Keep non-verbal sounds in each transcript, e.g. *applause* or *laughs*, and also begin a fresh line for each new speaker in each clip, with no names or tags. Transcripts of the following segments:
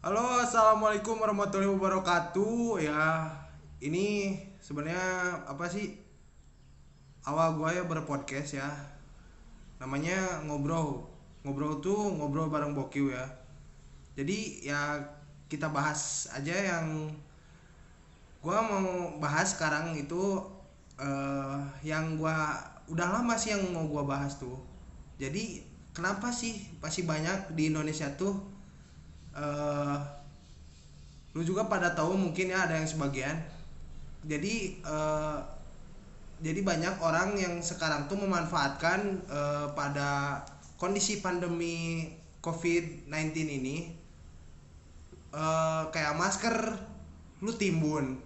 Halo, assalamualaikum warahmatullahi wabarakatuh. Ya, ini sebenarnya apa sih? Awal gua ya berpodcast ya. Namanya ngobrol. Ngobrol tuh ngobrol bareng Bokiu ya. Jadi ya kita bahas aja yang gua mau bahas sekarang itu eh, yang gua udah lama sih yang mau gua bahas tuh. Jadi kenapa sih masih banyak di Indonesia tuh eh lu juga pada tahu mungkin ya ada yang sebagian. Jadi eh, jadi banyak orang yang sekarang tuh memanfaatkan eh, pada kondisi pandemi COVID-19 ini eh, kayak masker lu timbun.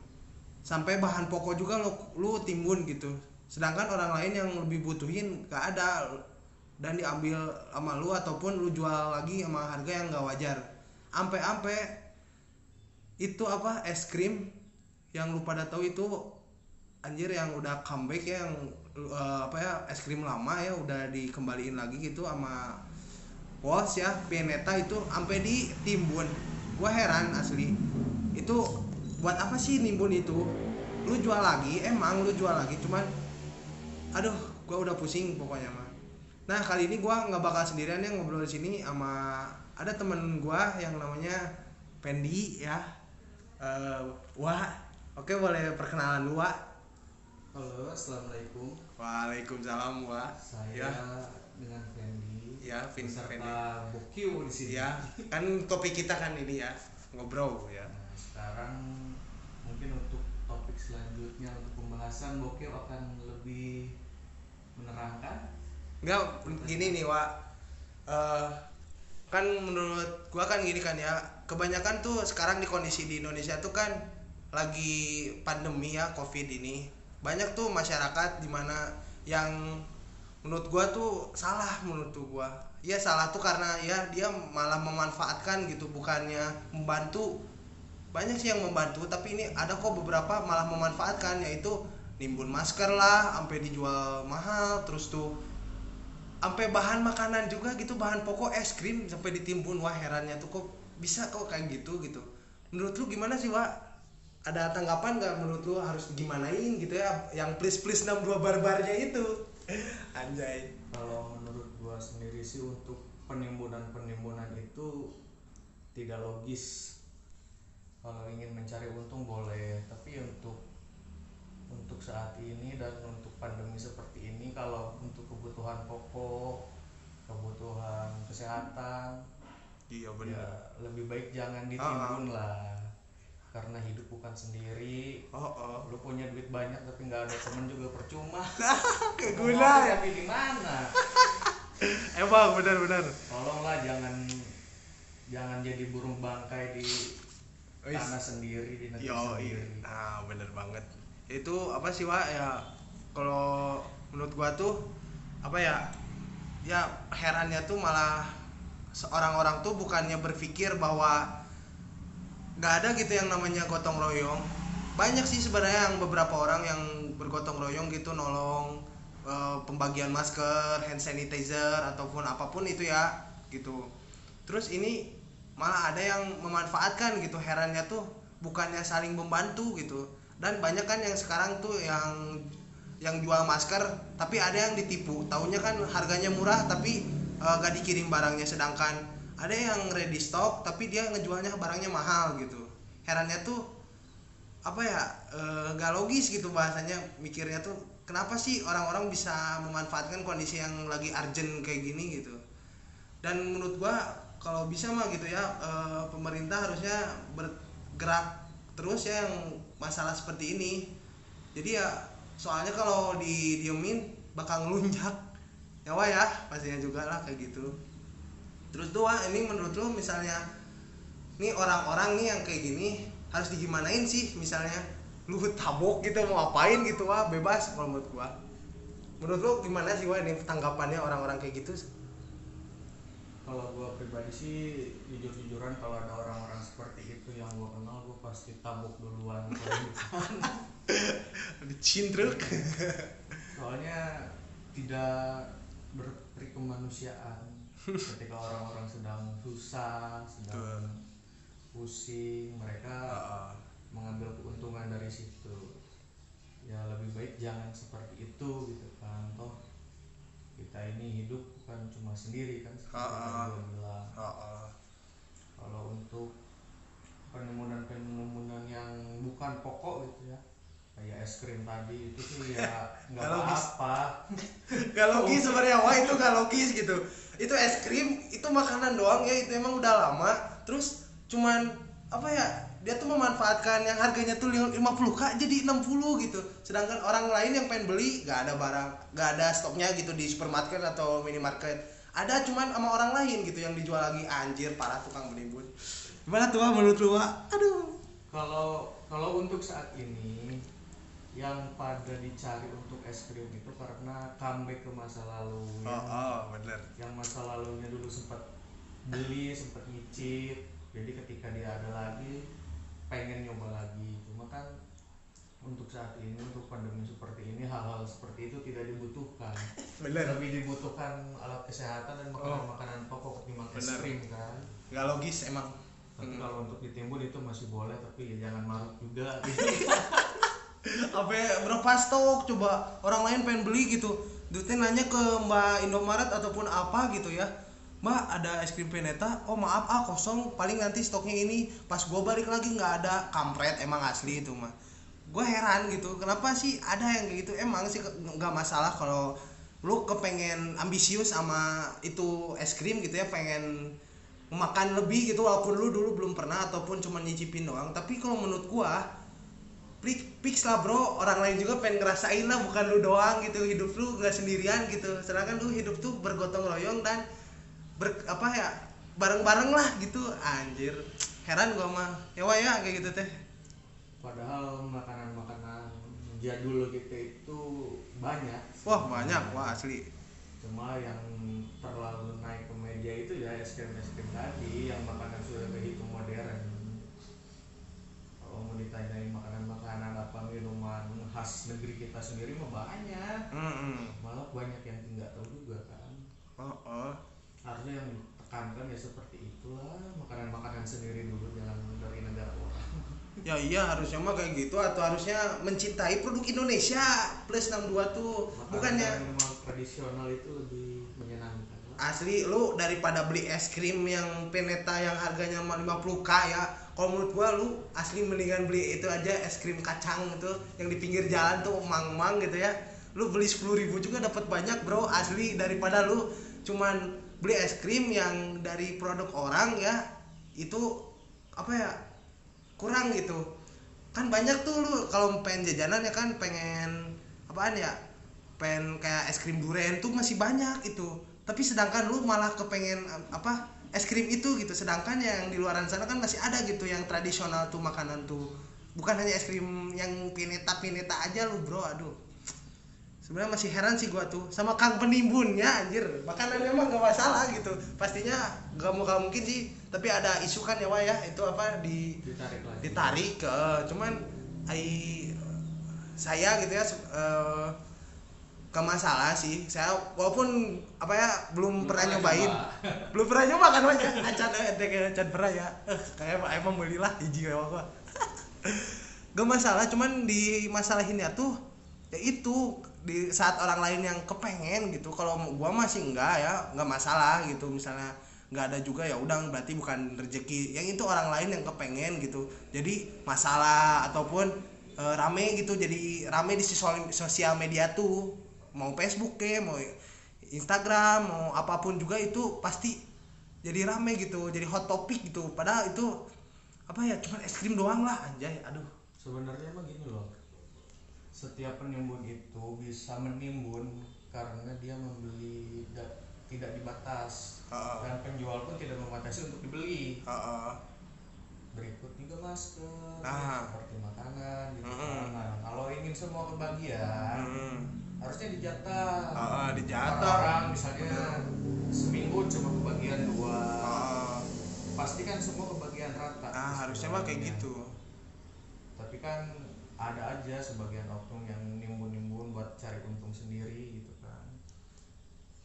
Sampai bahan pokok juga lu, lu timbun gitu. Sedangkan orang lain yang lebih butuhin gak ada. Dan diambil sama lu ataupun lu jual lagi sama harga yang gak wajar ampe-ampe itu apa es krim yang lu pada tahu itu anjir yang udah comeback ya yang eh, apa ya es krim lama ya udah dikembaliin lagi gitu sama Walls ya Pineta itu sampai ditimbun gua heran asli. Itu buat apa sih nimbun itu? Lu jual lagi emang lu jual lagi cuman aduh gua udah pusing pokoknya mah. Nah kali ini gua nggak bakal sendirian ya ngobrol di sini sama ada temen gua yang namanya Pendi ya. Eh, Wah oke boleh perkenalan lu Wah
Halo, assalamualaikum.
Waalaikumsalam Wah
Saya
ya.
dengan Fendi.
ya Vin Pendi.
Bokyu di sini.
ya kan topik kita kan ini ya. Ngobrol ya.
Nah, sekarang mungkin untuk topik selanjutnya untuk pembahasan Bokyu akan lebih menerangkan.
Enggak gini nih Wak Eh, kan menurut gua kan gini kan ya kebanyakan tuh sekarang di kondisi di Indonesia tuh kan lagi pandemi ya covid ini. Banyak tuh masyarakat di mana yang menurut gua tuh salah menurut gua. Ya salah tuh karena ya dia malah memanfaatkan gitu bukannya membantu. Banyak sih yang membantu tapi ini ada kok beberapa malah memanfaatkan yaitu nimbun masker lah sampai dijual mahal terus tuh sampai bahan makanan juga gitu bahan pokok es krim sampai ditimbun wah herannya tuh kok bisa kok kayak gitu gitu menurut lu gimana sih Wak? ada tanggapan nggak menurut lu harus gimanain gitu ya yang please please 62 barbarnya itu *laughs* anjay
Kalau menurut gua sendiri sih untuk penimbunan-penimbunan itu tidak logis. Kalau ingin mencari untung boleh, tapi untuk untuk saat ini dan untuk pandemi seperti ini kalau untuk kebutuhan pokok, kebutuhan kesehatan
iya
ya lebih baik jangan ditimbun lah. Karena hidup bukan sendiri.
oh oh
Lu punya duit banyak tapi nggak ada temen juga percuma. *laughs*
keguna ya
Tapi di mana? *laughs*
emang benar benar
tolonglah jangan jangan jadi burung bangkai di tanah sendiri di negeri
Yo,
sendiri
nah bener banget. Itu apa sih Wak ya? Kalau menurut gua tuh apa ya? Ya herannya tuh malah seorang orang tuh bukannya berpikir bahwa nggak ada gitu yang namanya gotong royong. Banyak sih sebenarnya yang beberapa orang yang bergotong royong gitu nolong eh, pembagian masker, hand sanitizer ataupun apa pun itu ya gitu. Terus ini malah ada yang memanfaatkan gitu herannya tuh bukannya saling membantu gitu dan banyak kan yang sekarang tuh yang yang jual masker tapi ada yang ditipu. Taunya kan harganya murah tapi eh, gak dikirim barangnya. Sedangkan ada yang ready stock tapi dia ngejualnya barangnya mahal gitu. Herannya tuh apa ya eh, gak logis gitu bahasanya. Mikirnya tuh kenapa sih orang-orang bisa memanfaatkan kondisi yang lagi urgent kayak gini gitu? Dan menurut gua kalau bisa mah gitu ya eh, pemerintah harusnya bergerak terus ya yang masalah seperti ini. Jadi ya soalnya kalau didiemin bakal ngelunjak. Ya wah ya pastinya juga lah kayak gitu. Terus tuh Wah, ini menurut lu misalnya nih orang-orang nih yang kayak gini harus digimanain sih misalnya? Lu tabok gitu mau apain gitu wah bebas kalau menurut gua. Menurut lu gimana sih wah ini tanggapannya orang-orang kayak gitu
kalau gua pribadi sih jujur-jujuran kalau ada orang-orang seperti itu yang gua kenal gua pasti tabuk duluan
dicintruk *laughs*
soalnya tidak berperi kemanusiaan. Ketika orang-orang sedang susah sedang pusing mereka
Heeh.
mengambil keuntungan dari situ. Ya lebih baik jangan seperti itu gitu kan toh kita ini hidup bukan cuma sendiri kan seperti bilang kalau untuk penemuan-penemuan yang bukan pokok gitu ya kayak es krim tadi itu sih ya *laughs* nggak *laughs* *laughs*
Nggak logis.
apa-apa
Gak logis sebenarnya wah itu gak logis gitu. Itu es krim itu makanan doang ya itu emang udah lama. Terus cuman apa ya dia tuh memanfaatkan yang harganya tuh 50k jadi 60 gitu. Sedangkan orang lain yang pengen beli gak ada barang gak ada stoknya gitu di supermarket atau minimarket. Ada cuman sama orang lain gitu yang dijual lagi anjir parah tukang benimbun gimana tuh menurut lu Wak? aduh.
Kalau kalau untuk saat ini yang pada dicari untuk es krim itu karena comeback ke masa lalu.
Oh, oh bener.
Yang masa lalunya dulu sempat beli sempat nyicip jadi ketika dia ada lagi pengen nyoba lagi. Cuma kan untuk saat ini untuk pandemi seperti ini hal-hal seperti itu tidak dibutuhkan.
Bener
lebih dibutuhkan alat kesehatan dan makanan-makanan pokok ketimbang es krim kan?
Gak logis emang.
Tapi
Hmm.
kalau untuk ditimbun itu masih boleh tapi ya jangan marut juga. *laughs*
Apa ya, berapa stok? Coba orang lain pengen beli gitu. Duitnya nanya ke mbak Indomaret ataupun apa gitu ya mbak ada es krim peneta oh maaf ah kosong. Paling nanti stoknya ini. Pas gua balik lagi nggak ada. Kampret emang asli itu mah gue heran gitu kenapa sih ada yang gitu? Emang sih nggak masalah kalau lu kepengen ambisius sama itu es krim gitu ya pengen makan lebih gitu walaupun lu dulu belum pernah ataupun cuma nyicipin doang. Tapi kalau menurut gua fix lah bro, orang lain juga pengen ngerasain lah bukan lu doang gitu. Hidup lu nggak sendirian gitu. Sedangkan lu hidup tuh bergotong royong dan ber, apa ya bareng-bareng lah gitu. Anjir, heran gua mah. Ya wah ya kayak gitu teh.
padahal makanan-makanan jadul kita itu banyak
Wah banyak, wah asli.
cuma yang terlalu naik ke media itu ya es krim es krim tadi yang makanan sudah begitu modern kalau mau ditanyain makanan-makanan apa minuman khas negeri kita sendiri mah banyak
Hmm,
malah banyak yang nggak tahu juga kan
oh, oh.
Harusnya yang ditekankan ya seperti itulah makanan-makanan sendiri dulu jangan dari negara orang. *laughs*
Ya iya harusnya mah kayak gitu atau harusnya mencintai produk Indonesia plus 62 tuh bukannya
makanan tradisional itu lebih menyenangkan
asli lu daripada beli es krim yang peneta yang harganya mah 50k ya kalau menurut gua lu asli mendingan beli itu aja es krim kacang itu yang di pinggir jalan tuh mang-mang gitu ya. Lu beli 10.000 juga dapat banyak bro asli daripada lu cuman beli es krim yang dari produk orang ya itu apa ya kurang gitu. Kan banyak tuh lu kalau pengen jajanan ya kan pengen apaan ya pengen kayak es krim durian tuh masih banyak itu tapi sedangkan lu malah kepengen apa es krim itu gitu. Sedangkan yang di luaran sana kan masih ada gitu yang tradisional tuh makanan tuh. Bukan hanya es krim yang pineta pineta aja lu bro aduh sebenarnya masih heran sih gua tuh sama kang penimbun ya anjir makanannya emang gak masalah gitu. Pastinya gak mau gak mungkin sih tapi ada isu kan ya Wak, ya. Itu apa di
ditarik lagi.
ditarik ke cuman ai saya gitu ya se- eh, ke masalah sih. Saya walaupun apa ya belum, pernah, nyobain. *laughs* belum pernah nyoba kan aja acan eh kayak acan pernah ya. Eh kayak emang- emang belilah hiji ya gua gak masalah cuman di masalah ini tuh ya itu di saat orang lain yang kepengen gitu. Kalau gua masih enggak ya nggak masalah gitu. Misalnya nggak ada juga ya udah berarti bukan rezeki yang itu orang lain yang kepengen gitu. Jadi masalah ataupun eh, rame gitu. Jadi rame di sosial media tuh. Mau Facebook ke mau Instagram mau apa pun juga itu pasti jadi rame gitu. Jadi hot topic gitu. Padahal itu apa ya cuman es krim doang lah anjay. Aduh.
Sebenarnya emang gini loh setiap penimbun itu bisa menimbun karena dia membeli da- tidak dibatas
Heeh.
dan penjual pun tidak membatasi untuk dibeli
Heeh.
berikut juga masker
Nah.
seperti makanan gitu kan. Nah, kalau ingin semua kebagian
Hmm.
harusnya dijatah
Heeh, dijatah.
orang misalnya seminggu cuma kebagian dua
Heeh.
pasti kan semua kebagian rata
Nah, harusnya mah kayak gitu.
tapi kan ada aja sebagian oknum yang nimbun-nimbun buat cari untung sendiri gitu kan.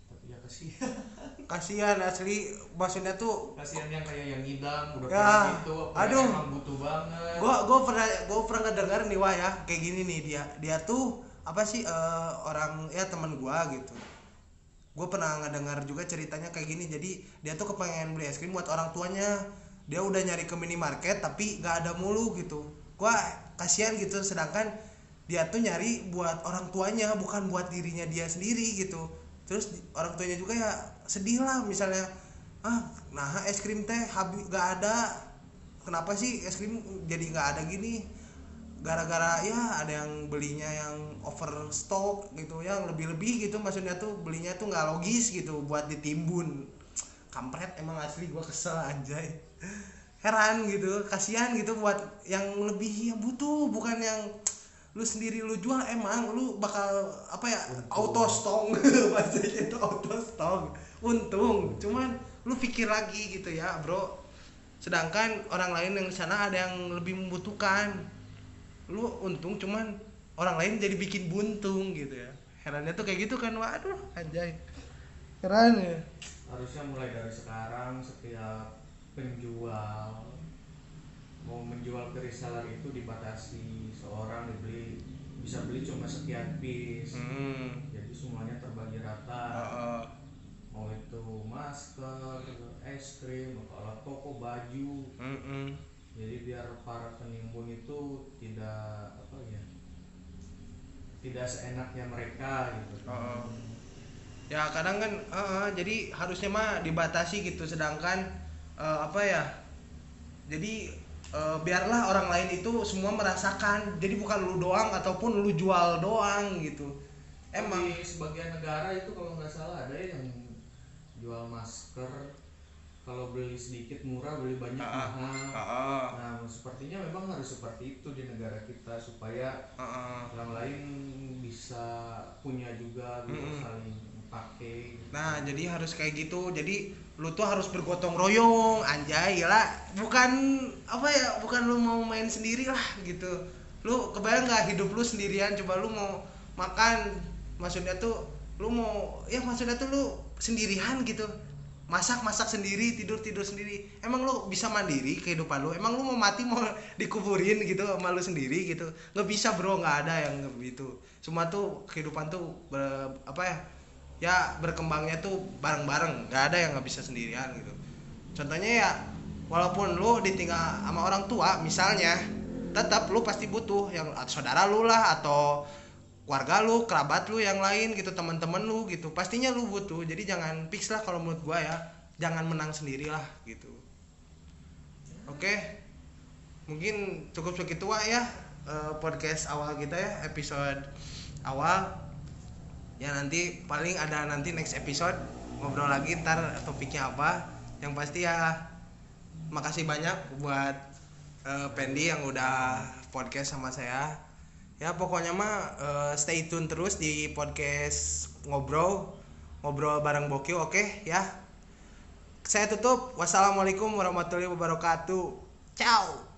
Tapi ya kasih *laughs*
kasihan asli maksudnya tuh
kasihan yang kayak yang ngidam udah
Ya,
kayak gitu
aduh.
emang butuh banget.
Gua gua pernah gua pernah ngedenger nih wah ya kayak gini nih dia dia tuh apa sih eh, orang ya teman gua gitu. Gue pernah ngedengar juga ceritanya kayak gini jadi dia tuh kepengen beli es krim buat orang tuanya. Dia udah nyari ke minimarket tapi nggak ada mulu gitu gua kasihan gitu sedangkan dia tuh nyari buat orang tuanya bukan buat dirinya dia sendiri gitu. Terus orang tuanya juga ya sedih lah misalnya ah nah es krim teh habis nggak ada. Kenapa sih es krim jadi nggak ada gini? Gara-gara ya ada yang belinya yang overstock gitu yang lebih-lebih gitu maksudnya tuh belinya tuh nggak logis gitu buat ditimbun. Kampret emang asli gua kesel anjay heran gitu kasihan gitu buat yang lebih yang butuh bukan yang lu sendiri lu jual emang lu bakal apa ya
Untung.
auto stock *laughs* bahasanya itu auto stock untung. Cuman lu pikir lagi gitu ya bro. Sedangkan orang lain yang di sana ada yang lebih membutuhkan. Lu untung cuman orang lain jadi bikin buntung gitu ya. Herannya tuh kayak gitu kan waduh anjay. Heran ya.
Harusnya mulai dari sekarang setiap penjual. Mau menjual ke reseller itu dibatasi seorang dibeli bisa beli cuma sekian piece.
Hmm.
Jadi semuanya terbagi rata.
Heeh.
mau itu masker es krim alat toko baju.
Mm-mm.
jadi biar para penimbun itu tidak apa ya tidak seenaknya mereka gitu.
Heeh. ya kadang kan heeh, jadi harusnya mah dibatasi gitu. Sedangkan eh, apa ya? Jadi eh, biarlah orang lain itu semua merasakan. Jadi bukan lu doang ataupun lu jual doang gitu. Emang.
Di sebagian negara itu kalau nggak salah ada yang jual masker. Kalau beli sedikit murah beli banyak
Ah,
mahal.
Heeh,
nah sepertinya memang harus seperti itu di negara kita supaya
heeh.
yang lain bisa punya juga bisa
Mm-mm.
saling pakai
Nah, jadi harus kayak gitu. Jadi lu tuh harus bergotong royong, anjay lah. Bukan apa ya, bukan lu mau main sendiri lah gitu. Lu kebayang nggak hidup lu sendirian coba lu mau makan maksudnya tuh lu mau ya maksudnya tuh lu sendirian gitu. Masak masak sendiri, tidur tidur sendiri. Emang lu bisa mandiri kehidupan lu? Emang lu mau mati mau *laughs* dikuburin gitu sama lu sendiri gitu? Nggak bisa bro, nggak ada yang gitu. Semua tuh kehidupan tuh apa ya? Ya berkembangnya tuh bareng-bareng nggak ada yang nggak bisa sendirian gitu. Contohnya ya walaupun lu ditinggal sama orang tua misalnya tetap lu pasti butuh yang saudara lu lah atau keluarga lu kerabat lu yang lain gitu teman-teman lu gitu. Pastinya lu butuh jadi jangan fix lah kalau menurut gua ya. Jangan menang sendiri lah gitu. Oke? Mungkin cukup segitu ya eh, podcast awal kita ya episode awal ya nanti paling ada nanti next episode ngobrol lagi ntar topiknya apa. Yang pasti ya makasih banyak buat eh, Pendi yang udah podcast sama saya. Ya pokoknya mah eh, stay tune terus di podcast ngobrol ngobrol bareng Bokyo oke? Ya. Saya tutup. Wassalamualaikum warahmatullahi wabarakatuh. Ciao